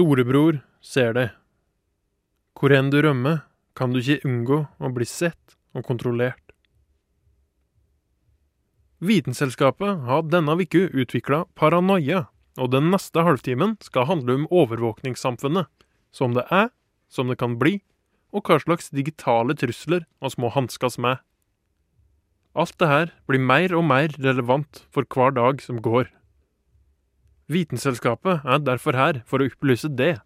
Storebror ser deg. Hvor enn du rømmer, kan du ikke unngå å bli sett og kontrollert. Vitenselskapet har denne uka utvikla Paranoia, og den neste halvtimen skal handle om overvåkningssamfunnet, som det er, som det kan bli, og hva slags digitale trusler vi må hanskes med. Alt det her blir mer og mer relevant for hver dag som går. Vitenselskapet er derfor her for å opplyse det.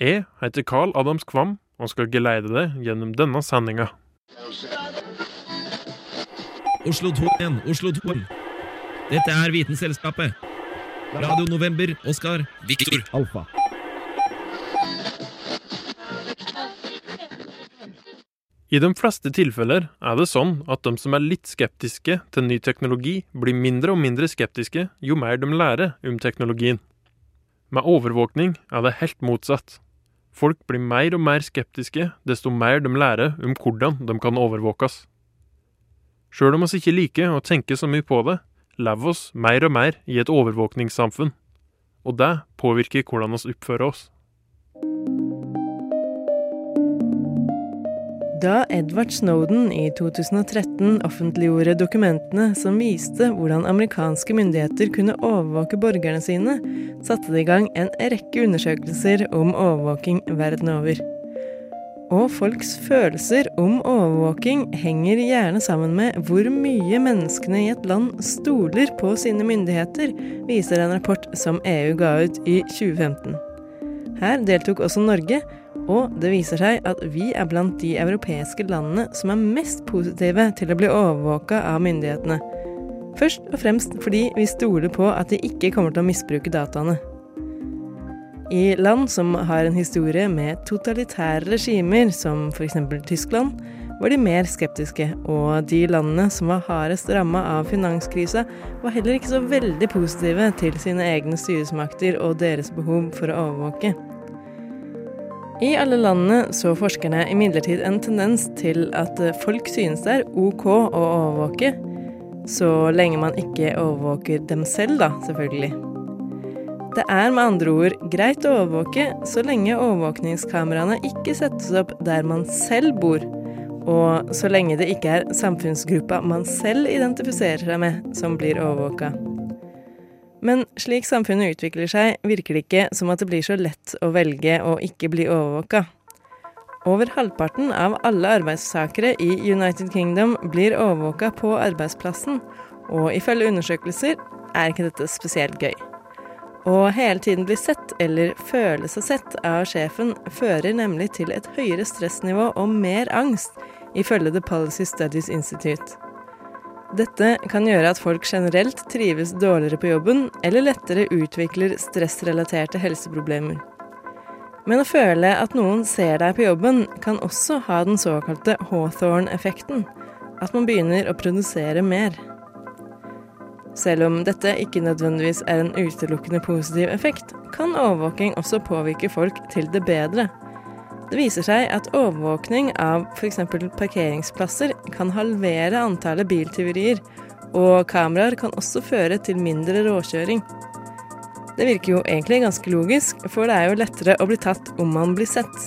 Jeg heter Carl Adams Kvam og skal geleide deg gjennom denne sendinga. Oslo 2 igjen, Oslo 2. Dette er Vitenselskapet. Radio November, Oskar. Viktor. Alfa. I de fleste tilfeller er det sånn at de som er litt skeptiske til ny teknologi, blir mindre og mindre skeptiske jo mer de lærer om teknologien. Med overvåkning er det helt motsatt. Folk blir mer og mer skeptiske desto mer de lærer om hvordan de kan overvåkes. Sjøl om oss ikke liker å tenke så mye på det, lever oss mer og mer i et overvåkningssamfunn. Og det påvirker hvordan oss oppfører oss. Da Edward Snowden i 2013 offentliggjorde dokumentene som viste hvordan amerikanske myndigheter kunne overvåke borgerne sine, satte det i gang en rekke undersøkelser om overvåking verden over. Og folks følelser om overvåking henger gjerne sammen med hvor mye menneskene i et land stoler på sine myndigheter, viser en rapport som EU ga ut i 2015. Her deltok også Norge, og det viser seg at vi er blant de europeiske landene som er mest positive til å bli overvåka av myndighetene. Først og fremst fordi vi stoler på at de ikke kommer til å misbruke dataene. I land som har en historie med totalitære regimer, som f.eks. Tyskland, var de mer skeptiske, og de landene som var hardest ramma av finanskrisa, var heller ikke så veldig positive til sine egne styresmakter og deres behov for å overvåke. I alle landene så forskerne imidlertid en tendens til at folk synes det er ok å overvåke, så lenge man ikke overvåker dem selv, da, selvfølgelig. Det er med andre ord greit å overvåke så lenge overvåkningskameraene ikke settes opp der man selv bor, og så lenge det ikke er samfunnsgruppa man selv identifiserer seg med, som blir overvåka. Men slik samfunnet utvikler seg, virker det ikke som at det blir så lett å velge å ikke bli overvåka. Over halvparten av alle arbeidstakere i United Kingdom blir overvåka på arbeidsplassen, og ifølge undersøkelser er ikke dette spesielt gøy. Å hele tiden bli sett, eller føle seg sett, av sjefen fører nemlig til et høyere stressnivå og mer angst, ifølge The Policy Studies Institute. Dette kan gjøre at folk generelt trives dårligere på jobben, eller lettere utvikler stressrelaterte helseproblemer. Men å føle at noen ser deg på jobben, kan også ha den såkalte Hawthorne-effekten, at man begynner å produsere mer. Selv om dette ikke nødvendigvis er en utelukkende positiv effekt, kan overvåking også påvirke folk til det bedre. Det viser seg at overvåkning av f.eks. parkeringsplasser kan halvere antallet biltyverier, og kameraer kan også føre til mindre råkjøring. Det virker jo egentlig ganske logisk, for det er jo lettere å bli tatt om man blir sett.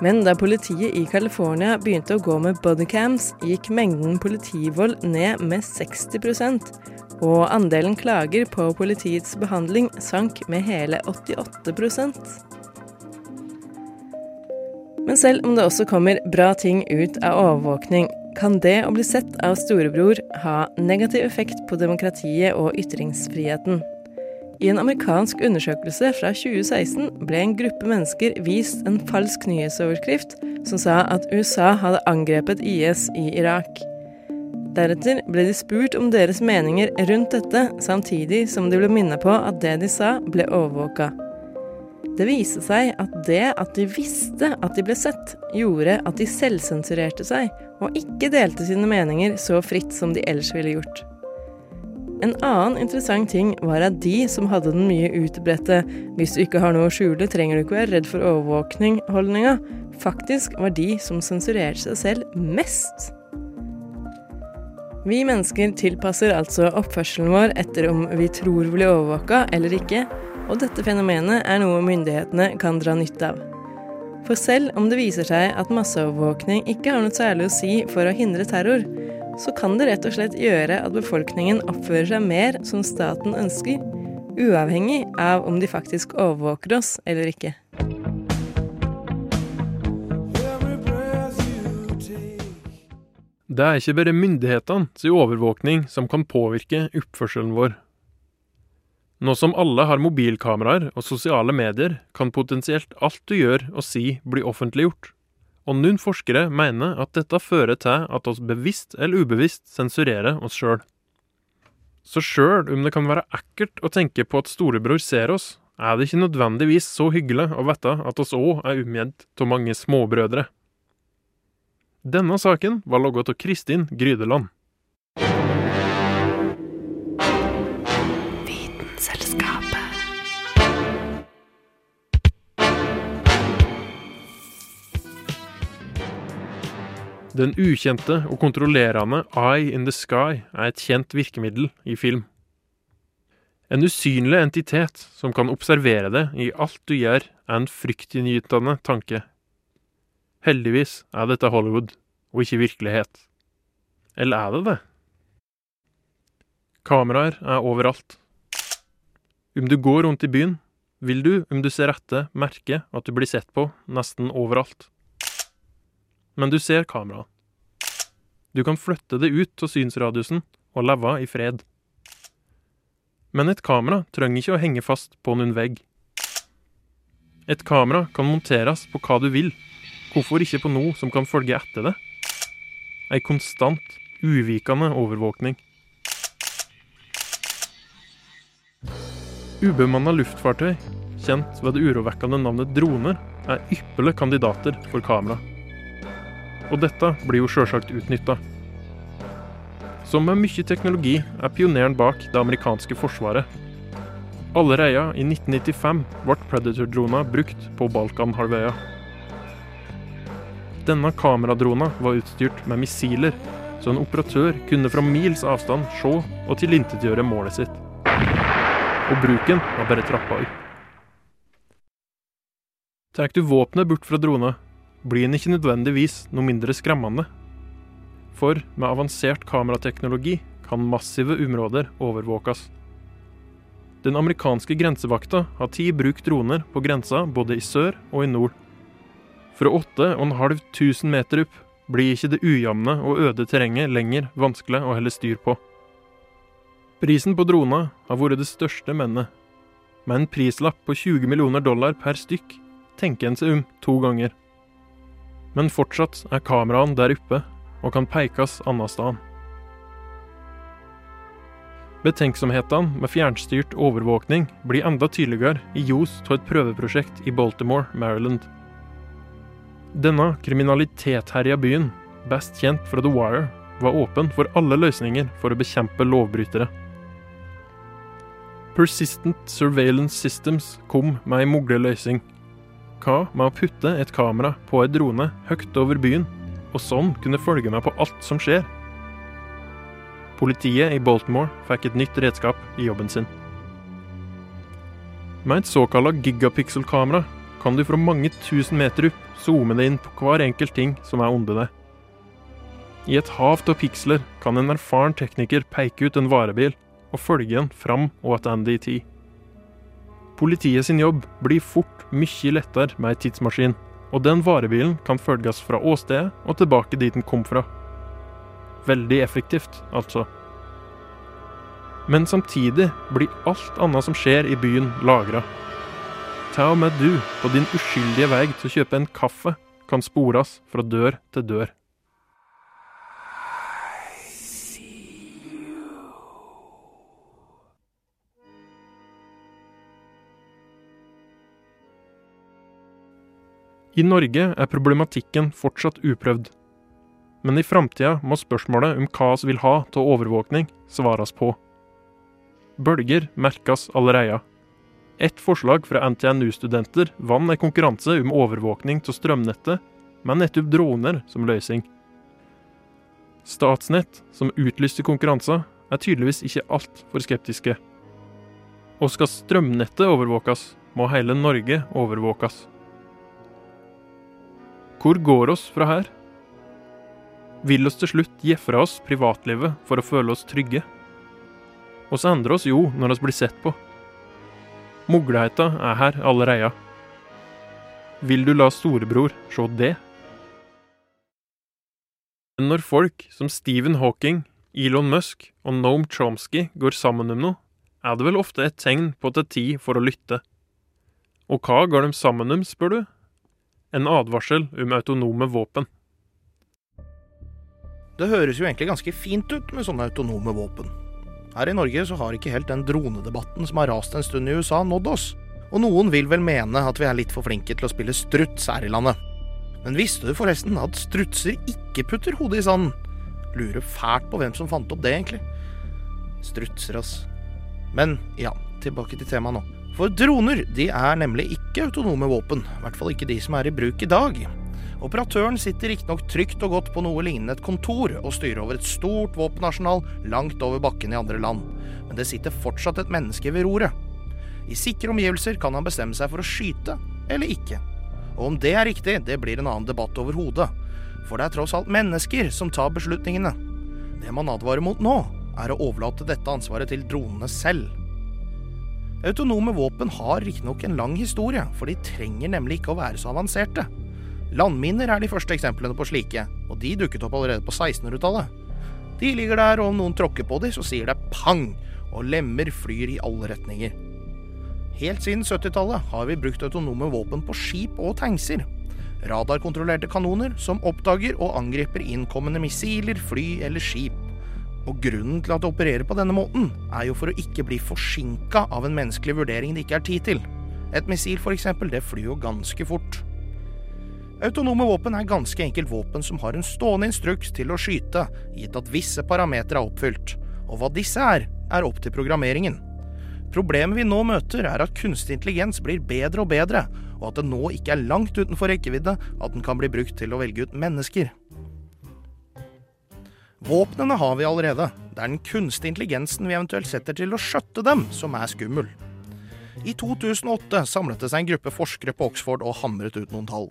Men da politiet i California begynte å gå med bodycams, gikk mengden politivold ned med 60% og andelen klager på politiets behandling sank med hele 88 Men selv om det også kommer bra ting ut av overvåkning, kan det å bli sett av storebror ha negativ effekt på demokratiet og ytringsfriheten. I en amerikansk undersøkelse fra 2016 ble en gruppe mennesker vist en falsk nyhetsoverskrift som sa at USA hadde angrepet IS i Irak. Deretter ble de spurt om deres meninger rundt dette, samtidig som de ble minnet på at det de sa, ble overvåka. Det viste seg at det at de visste at de ble sett, gjorde at de selvsensurerte seg og ikke delte sine meninger så fritt som de ellers ville gjort. En annen interessant ting var at de som hadde den mye utbredte 'hvis du ikke har noe å skjule, trenger du ikke være redd for overvåkning'-holdninga, faktisk var de som sensurerte seg selv mest. Vi mennesker tilpasser altså oppførselen vår etter om vi tror vi blir overvåka eller ikke, og dette fenomenet er noe myndighetene kan dra nytte av. For selv om det viser seg at masseovervåkning ikke har noe særlig å si for å hindre terror, så kan det rett og slett gjøre at befolkningen oppfører seg mer som staten ønsker, uavhengig av om de faktisk overvåker oss eller ikke. Det er ikke bare myndighetene sin overvåkning som kan påvirke oppførselen vår. Nå som alle har mobilkameraer og sosiale medier, kan potensielt alt du gjør og si bli offentliggjort. Og noen forskere mener at dette fører til at oss bevisst eller ubevisst sensurerer oss sjøl. Så sjøl om det kan være ekkelt å tenke på at storebror ser oss, er det ikke nødvendigvis så hyggelig å vite at oss òg er omgitt av mange småbrødre. Denne saken var logget av Kristin Grydeland. Den ukjente og kontrollerende Eye in the Sky er et kjent virkemiddel i film. En usynlig entitet som kan observere det i alt du gjør, er en fryktinngytende tanke. Heldigvis er dette Hollywood, og ikke virkelighet. Eller er det det? Kameraer er overalt. Om du går rundt i byen, vil du, om du ser etter, merke at du blir sett på nesten overalt men du ser kameraet. Du kan flytte det ut av synsradiusen og leve i fred. Men et kamera trenger ikke å henge fast på noen vegg. Et kamera kan monteres på hva du vil, hvorfor ikke på noe som kan følge etter det? Ei konstant, uvikende overvåkning. Ubemanna luftfartøy, kjent ved det urovekkende navnet droner, er ypperlige kandidater for kamera. Og dette blir jo sjølsagt utnytta. Som med mye teknologi er pioneren bak det amerikanske forsvaret. Allerede i 1995 ble Predator-drona brukt på Balkanhalvøya. Denne kameradrona var utstyrt med missiler, så en operatør kunne fra mils avstand se og tilintetgjøre målet sitt. Og bruken var bare trappa opp. Tar du våpenet bort fra drona, blir den ikke nødvendigvis noe mindre skremmende. For med avansert kamerateknologi kan massive områder overvåkes. Den amerikanske grensevakta har ti brukt droner på grensa både i sør og i nord. Fra 8500 meter opp blir ikke det ujevne og øde terrenget lenger vanskelig å helle styr på. Prisen på drona har vært det største mennet. Med en prislapp på 20 millioner dollar per stykk tenker en seg om to ganger men fortsatt er kameraene der oppe og kan pekes annet sted. Betenksomhetene med fjernstyrt overvåkning blir enda tydeligere i ljos av et prøveprosjekt i Baltimore, Maryland. Denne kriminalitetherja byen, best kjent fra The Wire, var åpen for alle løsninger for å bekjempe lovbrytere. Persistent Surveillance Systems kom med ei mugle løsning hva med å putte et kamera på ei drone høyt over byen, og sånn kunne følge med på alt som skjer? Politiet i Baltimore fikk et nytt redskap i jobben sin. Med et såkalla gigapixel-kamera kan du fra mange tusen meter opp zoome deg inn på hver enkelt ting som er under deg. I et hav av piksler kan en erfaren tekniker peke ut en varebil og følge den fram og tilbake i tid. Politiet sin jobb blir fort mye lettere med ei tidsmaskin, og den varebilen kan følges fra åstedet og tilbake dit den kom fra. Veldig effektivt, altså. Men samtidig blir alt annet som skjer i byen, lagra. Til og med du, på din uskyldige vei til å kjøpe en kaffe, kan spores fra dør til dør. I Norge er problematikken fortsatt uprøvd. Men i framtida må spørsmålet om hva vi vil ha av overvåkning, svares på. Bølger merkes allerede. Ett forslag fra NTNU-studenter vant en konkurranse om overvåkning av strømnettet, med nettopp droner som løsning. Statsnett, som utlyste konkurranser, er tydeligvis ikke altfor skeptiske. Og skal strømnettet overvåkes, må hele Norge overvåkes. Hvor går oss fra her? Vil oss til slutt gi fra oss privatlivet for å føle oss trygge? Oss endrer oss jo når oss blir sett på. Mugligheta er her allereie. Vil du la storebror se det? Men Når folk som Stephen Hawking, Elon Musk og Noam Chomsky går sammen om noe, er det vel ofte et tegn på at det er tid for å lytte. Og hva går de sammen om, spør du? En advarsel om autonome våpen. Det høres jo egentlig ganske fint ut med sånne autonome våpen. Her i Norge så har ikke helt den dronedebatten som har rast en stund i USA, nådd oss. Og noen vil vel mene at vi er litt for flinke til å spille struts her i landet. Men visste du forresten at strutser ikke putter hodet i sanden? Lurer fælt på hvem som fant opp det, egentlig. Strutser, ass. Men ja, tilbake til temaet nå. For droner de er nemlig ikke autonome våpen, i hvert fall ikke de som er i bruk i dag. Operatøren sitter riktignok trygt og godt på noe lignende et kontor og styrer over et stort våpenarsenal langt over bakken i andre land, men det sitter fortsatt et menneske ved roret. I sikre omgivelser kan han bestemme seg for å skyte eller ikke. Og om det er riktig, det blir en annen debatt overhodet. For det er tross alt mennesker som tar beslutningene. Det man advarer mot nå, er å overlate dette ansvaret til dronene selv. Autonome våpen har riktignok en lang historie, for de trenger nemlig ikke å være så avanserte. Landminer er de første eksemplene på slike, og de dukket opp allerede på 1600-tallet. De ligger der, og om noen tråkker på dem, så sier det pang, og lemmer flyr i alle retninger. Helt siden 70-tallet har vi brukt autonome våpen på skip og tankser. Radarkontrollerte kanoner som oppdager og angriper innkommende missiler, fly eller skip. Og grunnen til at det opererer på denne måten, er jo for å ikke bli forsinka av en menneskelig vurdering det ikke er tid til. Et missil eksempel, det flyr jo ganske fort. Autonome våpen er ganske enkelt våpen som har en stående instruks til å skyte, gitt at visse parametere er oppfylt, og hva disse er, er opp til programmeringen. Problemet vi nå møter, er at kunstig intelligens blir bedre og bedre, og at det nå ikke er langt utenfor rekkevidde at den kan bli brukt til å velge ut mennesker. Våpnene har vi allerede. Det er den kunstige intelligensen vi eventuelt setter til å skjøtte dem, som er skummel. I 2008 samlet det seg en gruppe forskere på Oxford og hamret ut noen tall.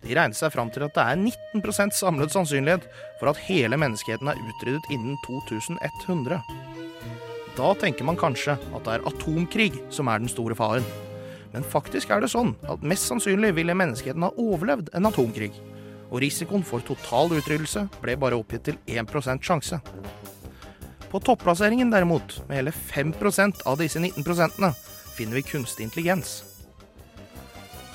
De regnet seg fram til at det er 19 samlet sannsynlighet for at hele menneskeheten er utryddet innen 2100. Da tenker man kanskje at det er atomkrig som er den store faren. Men faktisk er det sånn at mest sannsynlig ville menneskeheten ha overlevd en atomkrig og risikoen for total utryddelse ble bare oppgitt til 1% sjanse. På topplasseringen derimot, med hele 5% av disse 19 finner vi kunstig intelligens.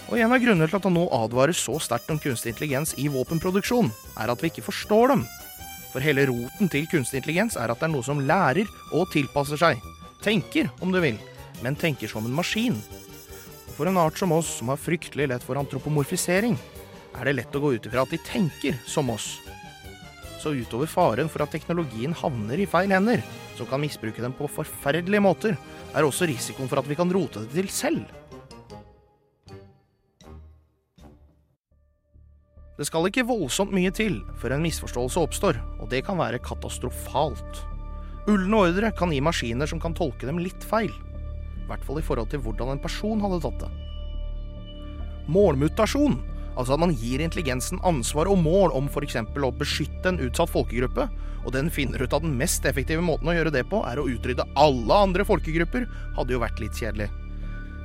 Og En av grunnene til at han nå advarer så sterkt om kunstig intelligens i våpenproduksjon, er at vi ikke forstår dem. For hele roten til kunstig intelligens er at det er noe som lærer og tilpasser seg. Tenker, om du vil, men tenker som en maskin. For en art som oss, som har fryktelig lett for antropomorfisering, er det lett å gå ut ifra at de tenker som oss. Så utover faren for at teknologien havner i feil hender, som kan misbruke den på forferdelige måter, er også risikoen for at vi kan rote det til selv. Det skal ikke voldsomt mye til før en misforståelse oppstår, og det kan være katastrofalt. Ulne ordre kan gi maskiner som kan tolke dem litt feil. I hvert fall i forhold til hvordan en person hadde tatt det. Målmutasjon Altså at man gir intelligensen ansvar og mål om f.eks. å beskytte en utsatt folkegruppe, og den finner ut at den mest effektive måten å gjøre det på, er å utrydde alle andre folkegrupper, hadde jo vært litt kjedelig.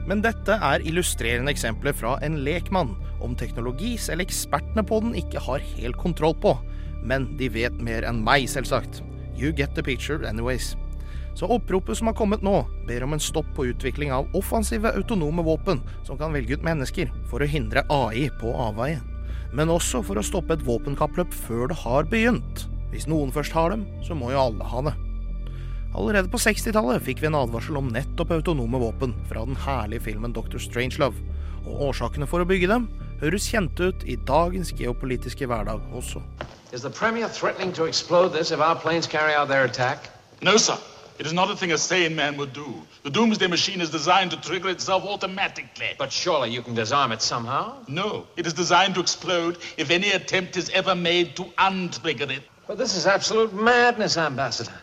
Men dette er illustrerende eksempler fra en lekmann, om teknologi selv ekspertene på den ikke har helt kontroll på. Men de vet mer enn meg, selvsagt. You get the picture anyways. Så oppropet som har kommet nå, ber om en stopp på utvikling av offensive autonome våpen som kan velge ut mennesker, for å hindre AI på avveie. Men også for å stoppe et våpenkappløp før det har begynt. Hvis noen først har dem, så må jo alle ha det. Allerede på 60-tallet fikk vi en advarsel om nettopp autonome våpen fra den herlige filmen Dr. Strangelove, og årsakene for å bygge dem høres kjente ut i dagens geopolitiske hverdag også. Is the Premier threatening to explode this if our planes carry out their attack? No, sir. It is not a thing a sane man would do. The Doomsday Machine is designed to trigger itself automatically. But surely you can disarm it somehow? No, it is designed to explode if any attempt is ever made to untrigger it. But this is absolute madness, Ambassador.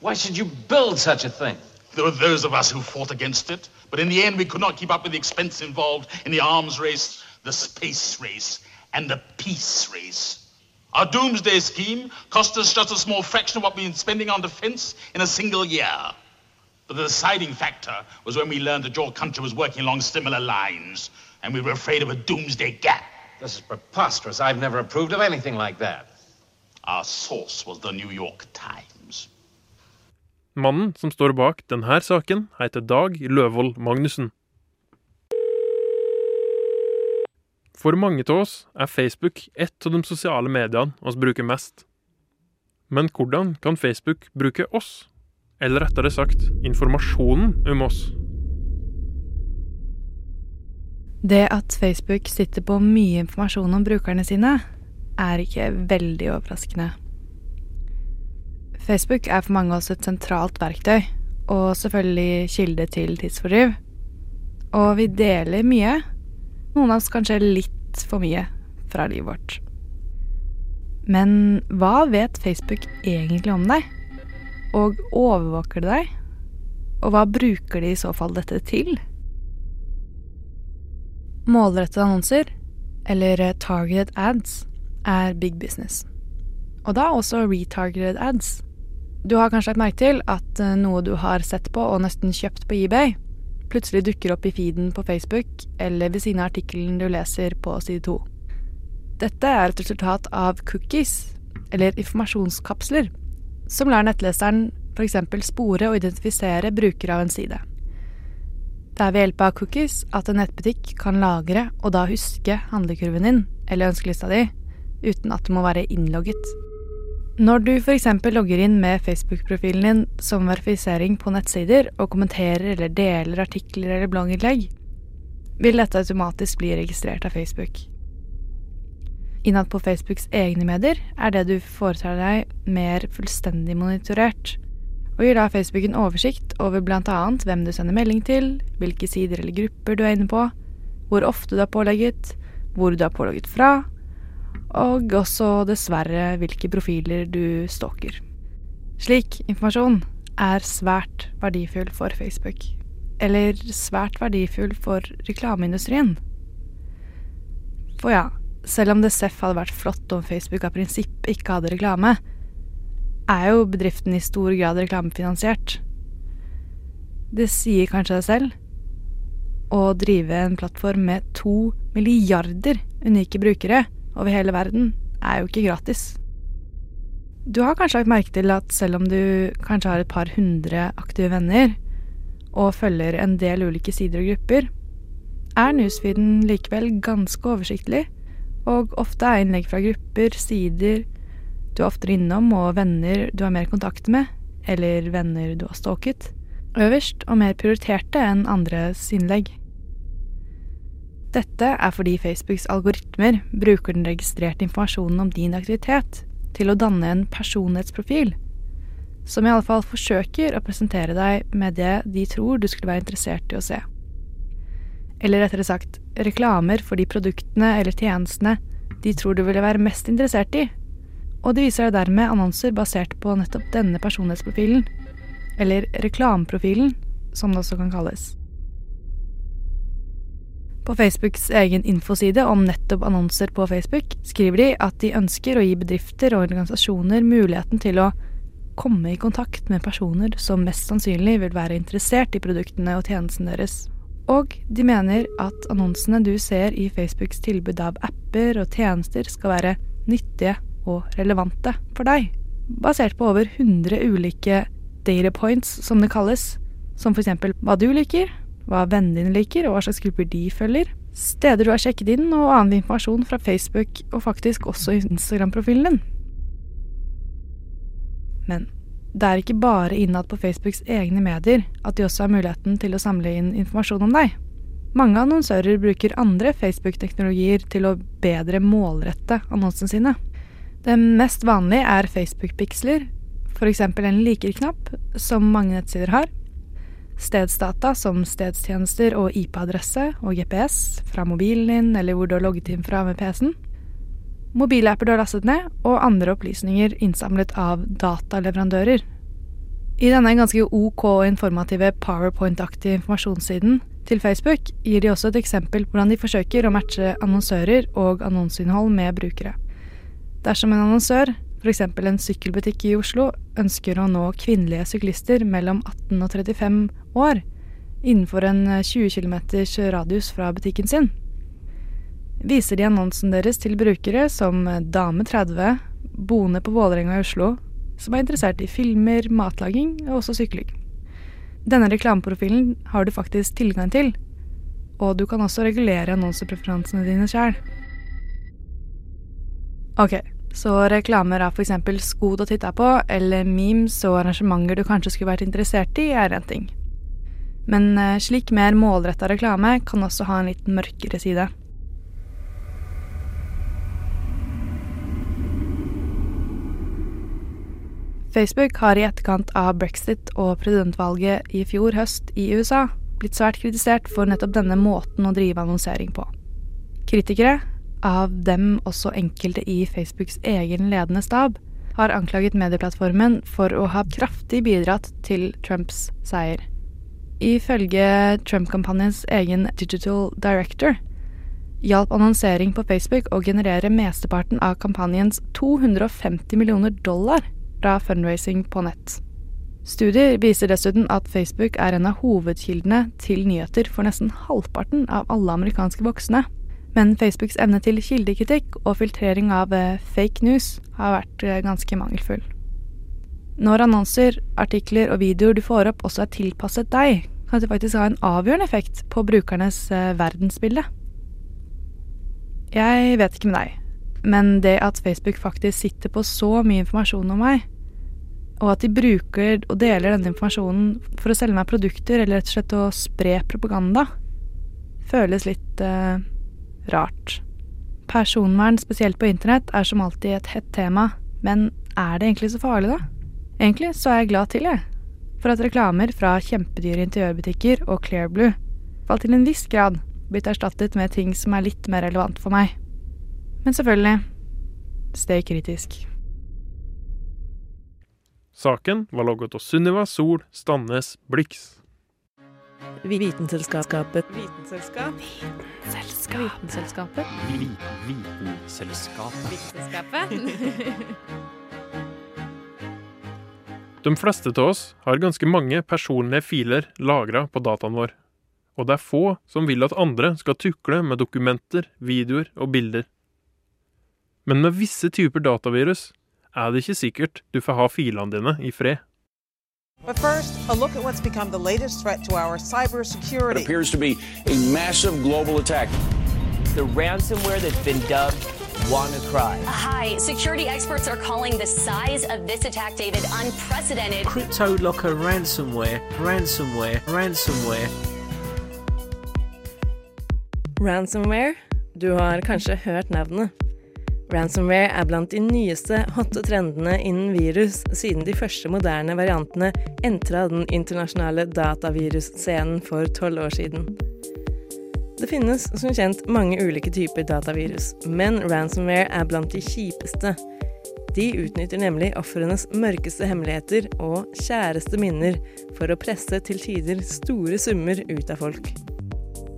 Why should you build such a thing? There were those of us who fought against it, but in the end we could not keep up with the expense involved in the arms race, the space race, and the peace race. Our doomsday scheme cost us just a small fraction of what we've been spending on defense in a single year. But the deciding factor was when we learned that your country was working along similar lines, and we were afraid of a doomsday gap. This is preposterous. I've never approved of anything like that. Our source was the New York Times. Mannen som står bak denne saken, heter Dag Løvold Magnussen. For mange av oss er Facebook ett av de sosiale mediene vi bruker mest. Men hvordan kan Facebook bruke oss? Eller rettere sagt informasjonen om oss? Det at Facebook sitter på mye informasjon om brukerne sine, er ikke veldig overraskende. Facebook er for mange av oss et sentralt verktøy, og selvfølgelig kilde til tidsfordriv. Og vi deler mye, noen av oss kanskje litt for mye, fra livet vårt. Men hva vet Facebook egentlig om deg? Og overvåker det deg? Og hva bruker de i så fall dette til? Målrettede annonser, eller targeted ads, er big business. Og da også retargeted ads. Du har kanskje lagt merke til at noe du har sett på og nesten kjøpt på eBay, plutselig dukker opp i feeden på Facebook eller ved siden av artikkelen du leser på side to. Dette er et resultat av cookies, eller informasjonskapsler, som lar nettleseren f.eks. spore og identifisere brukere av en side. Det er ved hjelp av cookies at en nettbutikk kan lagre og da huske handlekurven din, eller ønskelista di, uten at du må være innlogget. Når du f.eks. logger inn med Facebook-profilen din som verifisering på nettsider og kommenterer eller deler artikler eller blogginnlegg, vil dette automatisk bli registrert av Facebook. Innad på Facebooks egne medier er det du foretar deg, mer fullstendig monitorert, og gir da Facebook en oversikt over annet hvem du sender melding til, hvilke sider eller grupper du er inne på, hvor ofte du er pålegget, hvor du er pålogget fra, og også dessverre hvilke profiler du stalker. Slik informasjon er svært verdifull for Facebook, eller svært verdifull for reklameindustrien. For ja, selv om det seff hadde vært flott om Facebook av prinsipp ikke hadde reklame, er jo bedriften i stor grad reklamefinansiert. Det sier kanskje deg selv. Å drive en plattform med to milliarder unike brukere over hele verden er jo ikke gratis. Du har kanskje lagt merke til at selv om du kanskje har et par hundre aktive venner, og følger en del ulike sider og grupper, er newsfeeden likevel ganske oversiktlig, og ofte er innlegg fra grupper, sider du er oftere innom, og venner du har mer kontakt med, eller venner du har stalket, øverst og mer prioriterte enn andres innlegg. Dette er fordi Facebooks algoritmer bruker den registrerte informasjonen om din aktivitet til å danne en personlighetsprofil, som i alle fall forsøker å presentere deg med det de tror du skulle være interessert i å se. Eller rettere sagt, reklamer for de produktene eller tjenestene de tror du ville være mest interessert i, og de viser deg dermed annonser basert på nettopp denne personlighetsprofilen, eller reklameprofilen, som det også kan kalles. På Facebooks egen infoside om nettopp annonser på Facebook skriver de at de ønsker å gi bedrifter og organisasjoner muligheten til å komme i kontakt med personer som mest sannsynlig vil være interessert i produktene og tjenestene deres. Og de mener at annonsene du ser i Facebooks tilbud av apper og tjenester skal være nyttige og relevante for deg, basert på over 100 ulike data points, som det kalles, som eksempel hva du liker, hva vennene dine liker, og hva slags grupper de følger, steder du har sjekket inn, og annen informasjon fra Facebook, og faktisk også Instagram-profilen din. Men det er ikke bare innad på Facebooks egne medier at de også har muligheten til å samle inn informasjon om deg. Mange annonsører bruker andre Facebook-teknologier til å bedre målrette annonsene sine. Det mest vanlige er Facebook-piksler, f.eks. en liker-knapp, som mange nettsider har. Stedsdata som stedstjenester og IP-adresse og GPS fra mobilen din eller hvor du har logget inn fra med PC-en. Mobilapper du har lastet ned, og andre opplysninger innsamlet av dataleverandører. I denne ganske OK og informative PowerPoint-aktige informasjonssiden til Facebook gir de også et eksempel på hvordan de forsøker å matche annonsører og annonseinnhold med brukere. Dersom en annonsør, f.eks. en sykkelbutikk i Oslo, ønsker å nå kvinnelige syklister mellom 18 og 35 år innenfor en 20 km radius fra butikken sin, viser de annonsen deres til brukere som dame 30, boende på Vålerenga i Oslo, som er interessert i filmer, matlaging og også sykling. Denne reklameprofilen har du faktisk tilgang til, og du kan også regulere annonsepreferansene dine sjøl. Ok, så reklamer av f.eks. sko du har titta på, eller memes og arrangementer du kanskje skulle vært interessert i, er en ting. Men eh, slik mer målretta reklame kan også ha en litt mørkere side. Facebook har i etterkant av brexit og presidentvalget i fjor høst i USA blitt svært kritisert for nettopp denne måten å drive annonsering på. Kritikere, av dem også enkelte i Facebooks egen ledende stab, har anklaget medieplattformen for å ha kraftig bidratt til Trumps seier. Ifølge Trump-kampanjens egen digital director hjalp annonsering på Facebook å generere mesteparten av kampanjens 250 millioner dollar fra fundraising på nett. Studier viser dessuten at Facebook er en av hovedkildene til nyheter for nesten halvparten av alle amerikanske voksne. Men Facebooks evne til kildekritikk og filtrering av eh, fake news har vært eh, ganske mangelfull. Når annonser, artikler og videoer du får opp også er tilpasset deg, kan det faktisk ha en avgjørende effekt på brukernes eh, verdensbilde. Jeg vet ikke med deg, men det at Facebook faktisk sitter på så mye informasjon om meg, og at de bruker og deler denne informasjonen for å selge meg produkter eller rett og slett å spre propaganda, føles litt eh, rart. Personvern, spesielt på internett, er som alltid et hett tema, men er det egentlig så farlig, da? Egentlig så er jeg glad til, jeg, for at reklamer fra kjempedyre interiørbutikker og Clearblue falt til en viss grad blitt erstattet med ting som er litt mer relevant for meg. Men selvfølgelig, stay kritisk. Saken var logget av Sunniva Sol Stannes Blix. Vitenselskapet Vitenselskapet. Vitenselskapet. Vitenselskapet? Vitenselskapet. Vitenselskapet? De fleste av oss har ganske mange personlige filer lagra på dataen vår, og det er få som vil at andre skal tukle med dokumenter, videoer og bilder. Men med visse typer datavirus er det ikke sikkert du får ha filene dine i fred. But first, a look at what's become the latest threat to our cybersecurity. It appears to be a massive global attack. The ransomware that's been dubbed WannaCry. Hi, security experts are calling the size of this attack, David, unprecedented. CryptoLocker ransomware, ransomware, ransomware. Ransomware? Du har kanskje hørt navnet. Ransomware er blant de nyeste hotte trendene innen virus siden de første moderne variantene entra den internasjonale datavirusscenen for tolv år siden. Det finnes som kjent mange ulike typer datavirus, men ransomware er blant de kjipeste. De utnytter nemlig ofrenes mørkeste hemmeligheter og kjæreste minner for å presse til tider store summer ut av folk.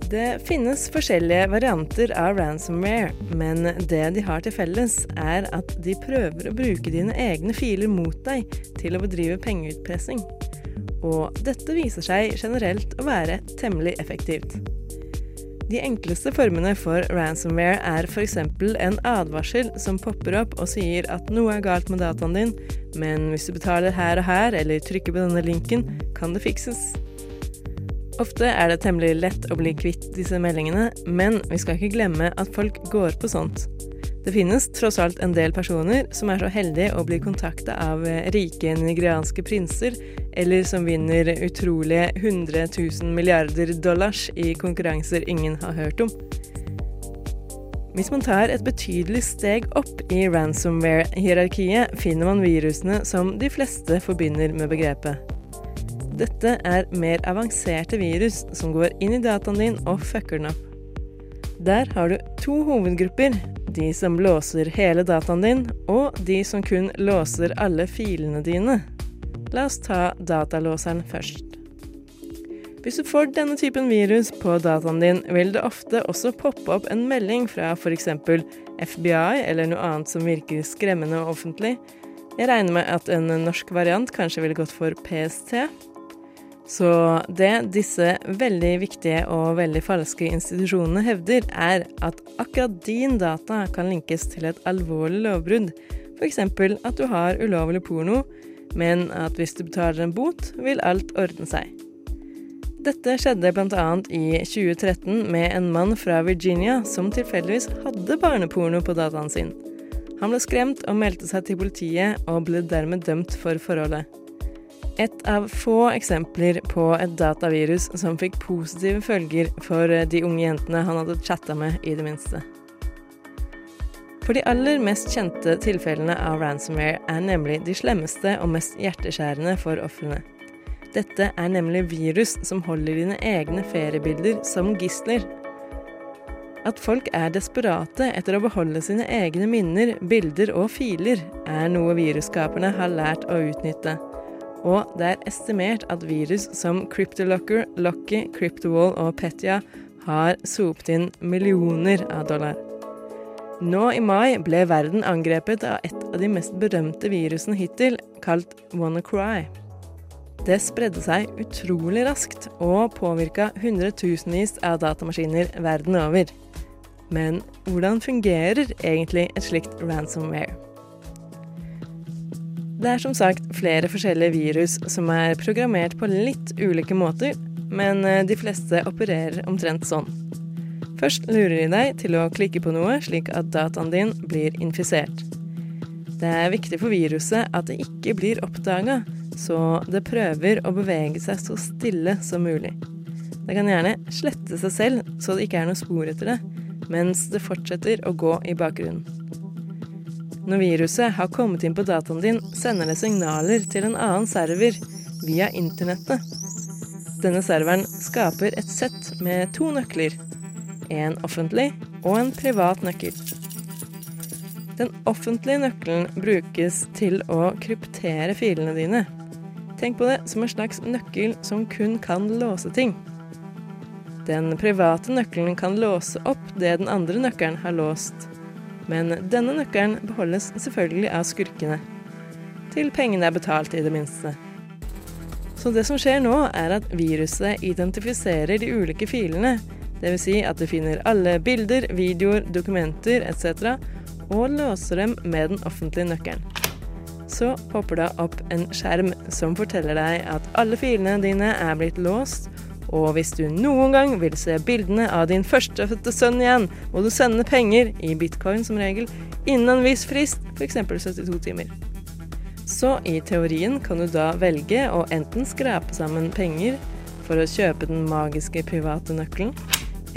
Det finnes forskjellige varianter av ransomware, men det de har til felles, er at de prøver å bruke dine egne filer mot deg til å bedrive pengeutpressing. Og dette viser seg generelt å være temmelig effektivt. De enkleste formene for ransomware er f.eks. en advarsel som popper opp og sier at noe er galt med dataen din, men hvis du betaler her og her eller trykker på denne linken, kan det fikses. Ofte er det temmelig lett å bli kvitt disse meldingene, men vi skal ikke glemme at folk går på sånt. Det finnes tross alt en del personer som er så heldige å bli kontakta av eh, rike nigerianske prinser, eller som vinner utrolige 100 000 milliarder dollars i konkurranser ingen har hørt om. Hvis man tar et betydelig steg opp i ransomware-hierarkiet, finner man virusene som de fleste forbinder med begrepet. Dette er mer avanserte virus som går inn i dataen din og fucker den opp. Der har du to hovedgrupper, de som låser hele dataen din, og de som kun låser alle filene dine. La oss ta datalåseren først. Hvis du får denne typen virus på dataen din, vil det ofte også poppe opp en melding fra f.eks. FBI eller noe annet som virker skremmende og offentlig. Jeg regner med at en norsk variant kanskje ville gått for PST. Så det disse veldig viktige og veldig falske institusjonene hevder, er at akkurat din data kan linkes til et alvorlig lovbrudd, f.eks. at du har ulovlig porno, men at hvis du betaler en bot, vil alt ordne seg. Dette skjedde bl.a. i 2013 med en mann fra Virginia som tilfeldigvis hadde barneporno på dataen sin. Han ble skremt og meldte seg til politiet, og ble dermed dømt for forholdet. Et av få eksempler på et datavirus som fikk positive følger for de unge jentene han hadde chatta med, i det minste. For de aller mest kjente tilfellene av ransomware er nemlig de slemmeste og mest hjerteskjærende for ofrene. Dette er nemlig virus som holder dine egne feriebilder som gisler. At folk er desperate etter å beholde sine egne minner, bilder og filer, er noe virusskaperne har lært å utnytte og det er estimert at virus som Cryptolocker, Locky, CryptoWall og Petya har sopt inn millioner av dollar. Nå i mai ble verden angrepet av et av de mest berømte virusene hittil, kalt WannaCry. Det spredde seg utrolig raskt og påvirka hundretusenvis av datamaskiner verden over. Men hvordan fungerer egentlig et slikt ransomware? Det er som sagt flere forskjellige virus som er programmert på litt ulike måter, men eh, de fleste opererer omtrent sånn. Først lurer de deg til å klikke på noe, slik at dataen din blir infisert. Det er viktig for viruset at det ikke blir oppdaga, så det prøver å bevege seg så stille som mulig. Det kan gjerne slette seg selv, så det ikke er noe spor etter det, mens det fortsetter å gå i bakgrunnen. Når viruset har kommet inn på dataen din, sender det signaler til en annen server via internettet. Denne serveren skaper et sett med to nøkler. En offentlig og en privat nøkkel. Den offentlige nøkkelen brukes til å kryptere filene dine. Tenk på det som en slags nøkkel som kun kan låse ting. Den private nøkkelen kan låse opp det den andre nøkkelen har låst. Men denne nøkkelen beholdes selvfølgelig av skurkene. Til pengene er betalt, i det minste. Så det som skjer nå, er at viruset identifiserer de ulike filene. Dvs. Si at det finner alle bilder, videoer, dokumenter etc. og låser dem med den offentlige nøkkelen. Så popper det opp en skjerm som forteller deg at alle filene dine er blitt låst, og hvis du noen gang vil se bildene av din førstefødte sønn igjen, må du sende penger, i bitcoin som regel, innen en viss frist, f.eks. 72 timer. Så i teorien kan du da velge å enten skrape sammen penger for å kjøpe den magiske private nøkkelen,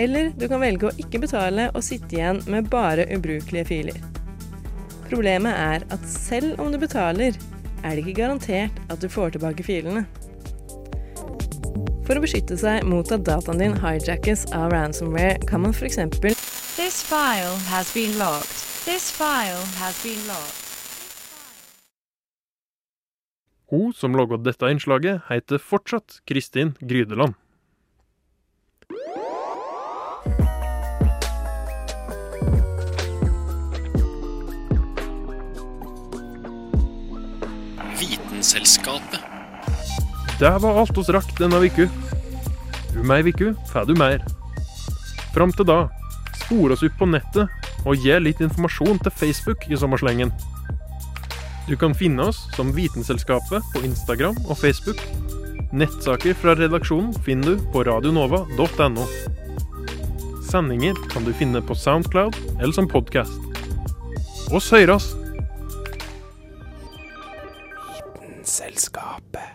eller du kan velge å ikke betale og sitte igjen med bare ubrukelige filer. Problemet er at selv om du betaler, er det ikke garantert at du får tilbake filene. For å beskytte seg mot at dataen din hijackes av ransomware, kan man f.eks. This file has been logged. This file has been logged. Hun som logga dette innslaget, heter fortsatt Kristin Grydeland. Vitenselskapet. Det var alt oss rakk denne uka. Um ei uke får du mer. Fram til da, spor oss opp på nettet og gi litt informasjon til Facebook i sommerslengen. Du kan finne oss som Vitenselskapet på Instagram og Facebook. Nettsaker fra redaksjonen finner du på radionova.no. Sendinger kan du finne på Soundcloud eller som podkast. Oss høyrast! Vitenselskapet.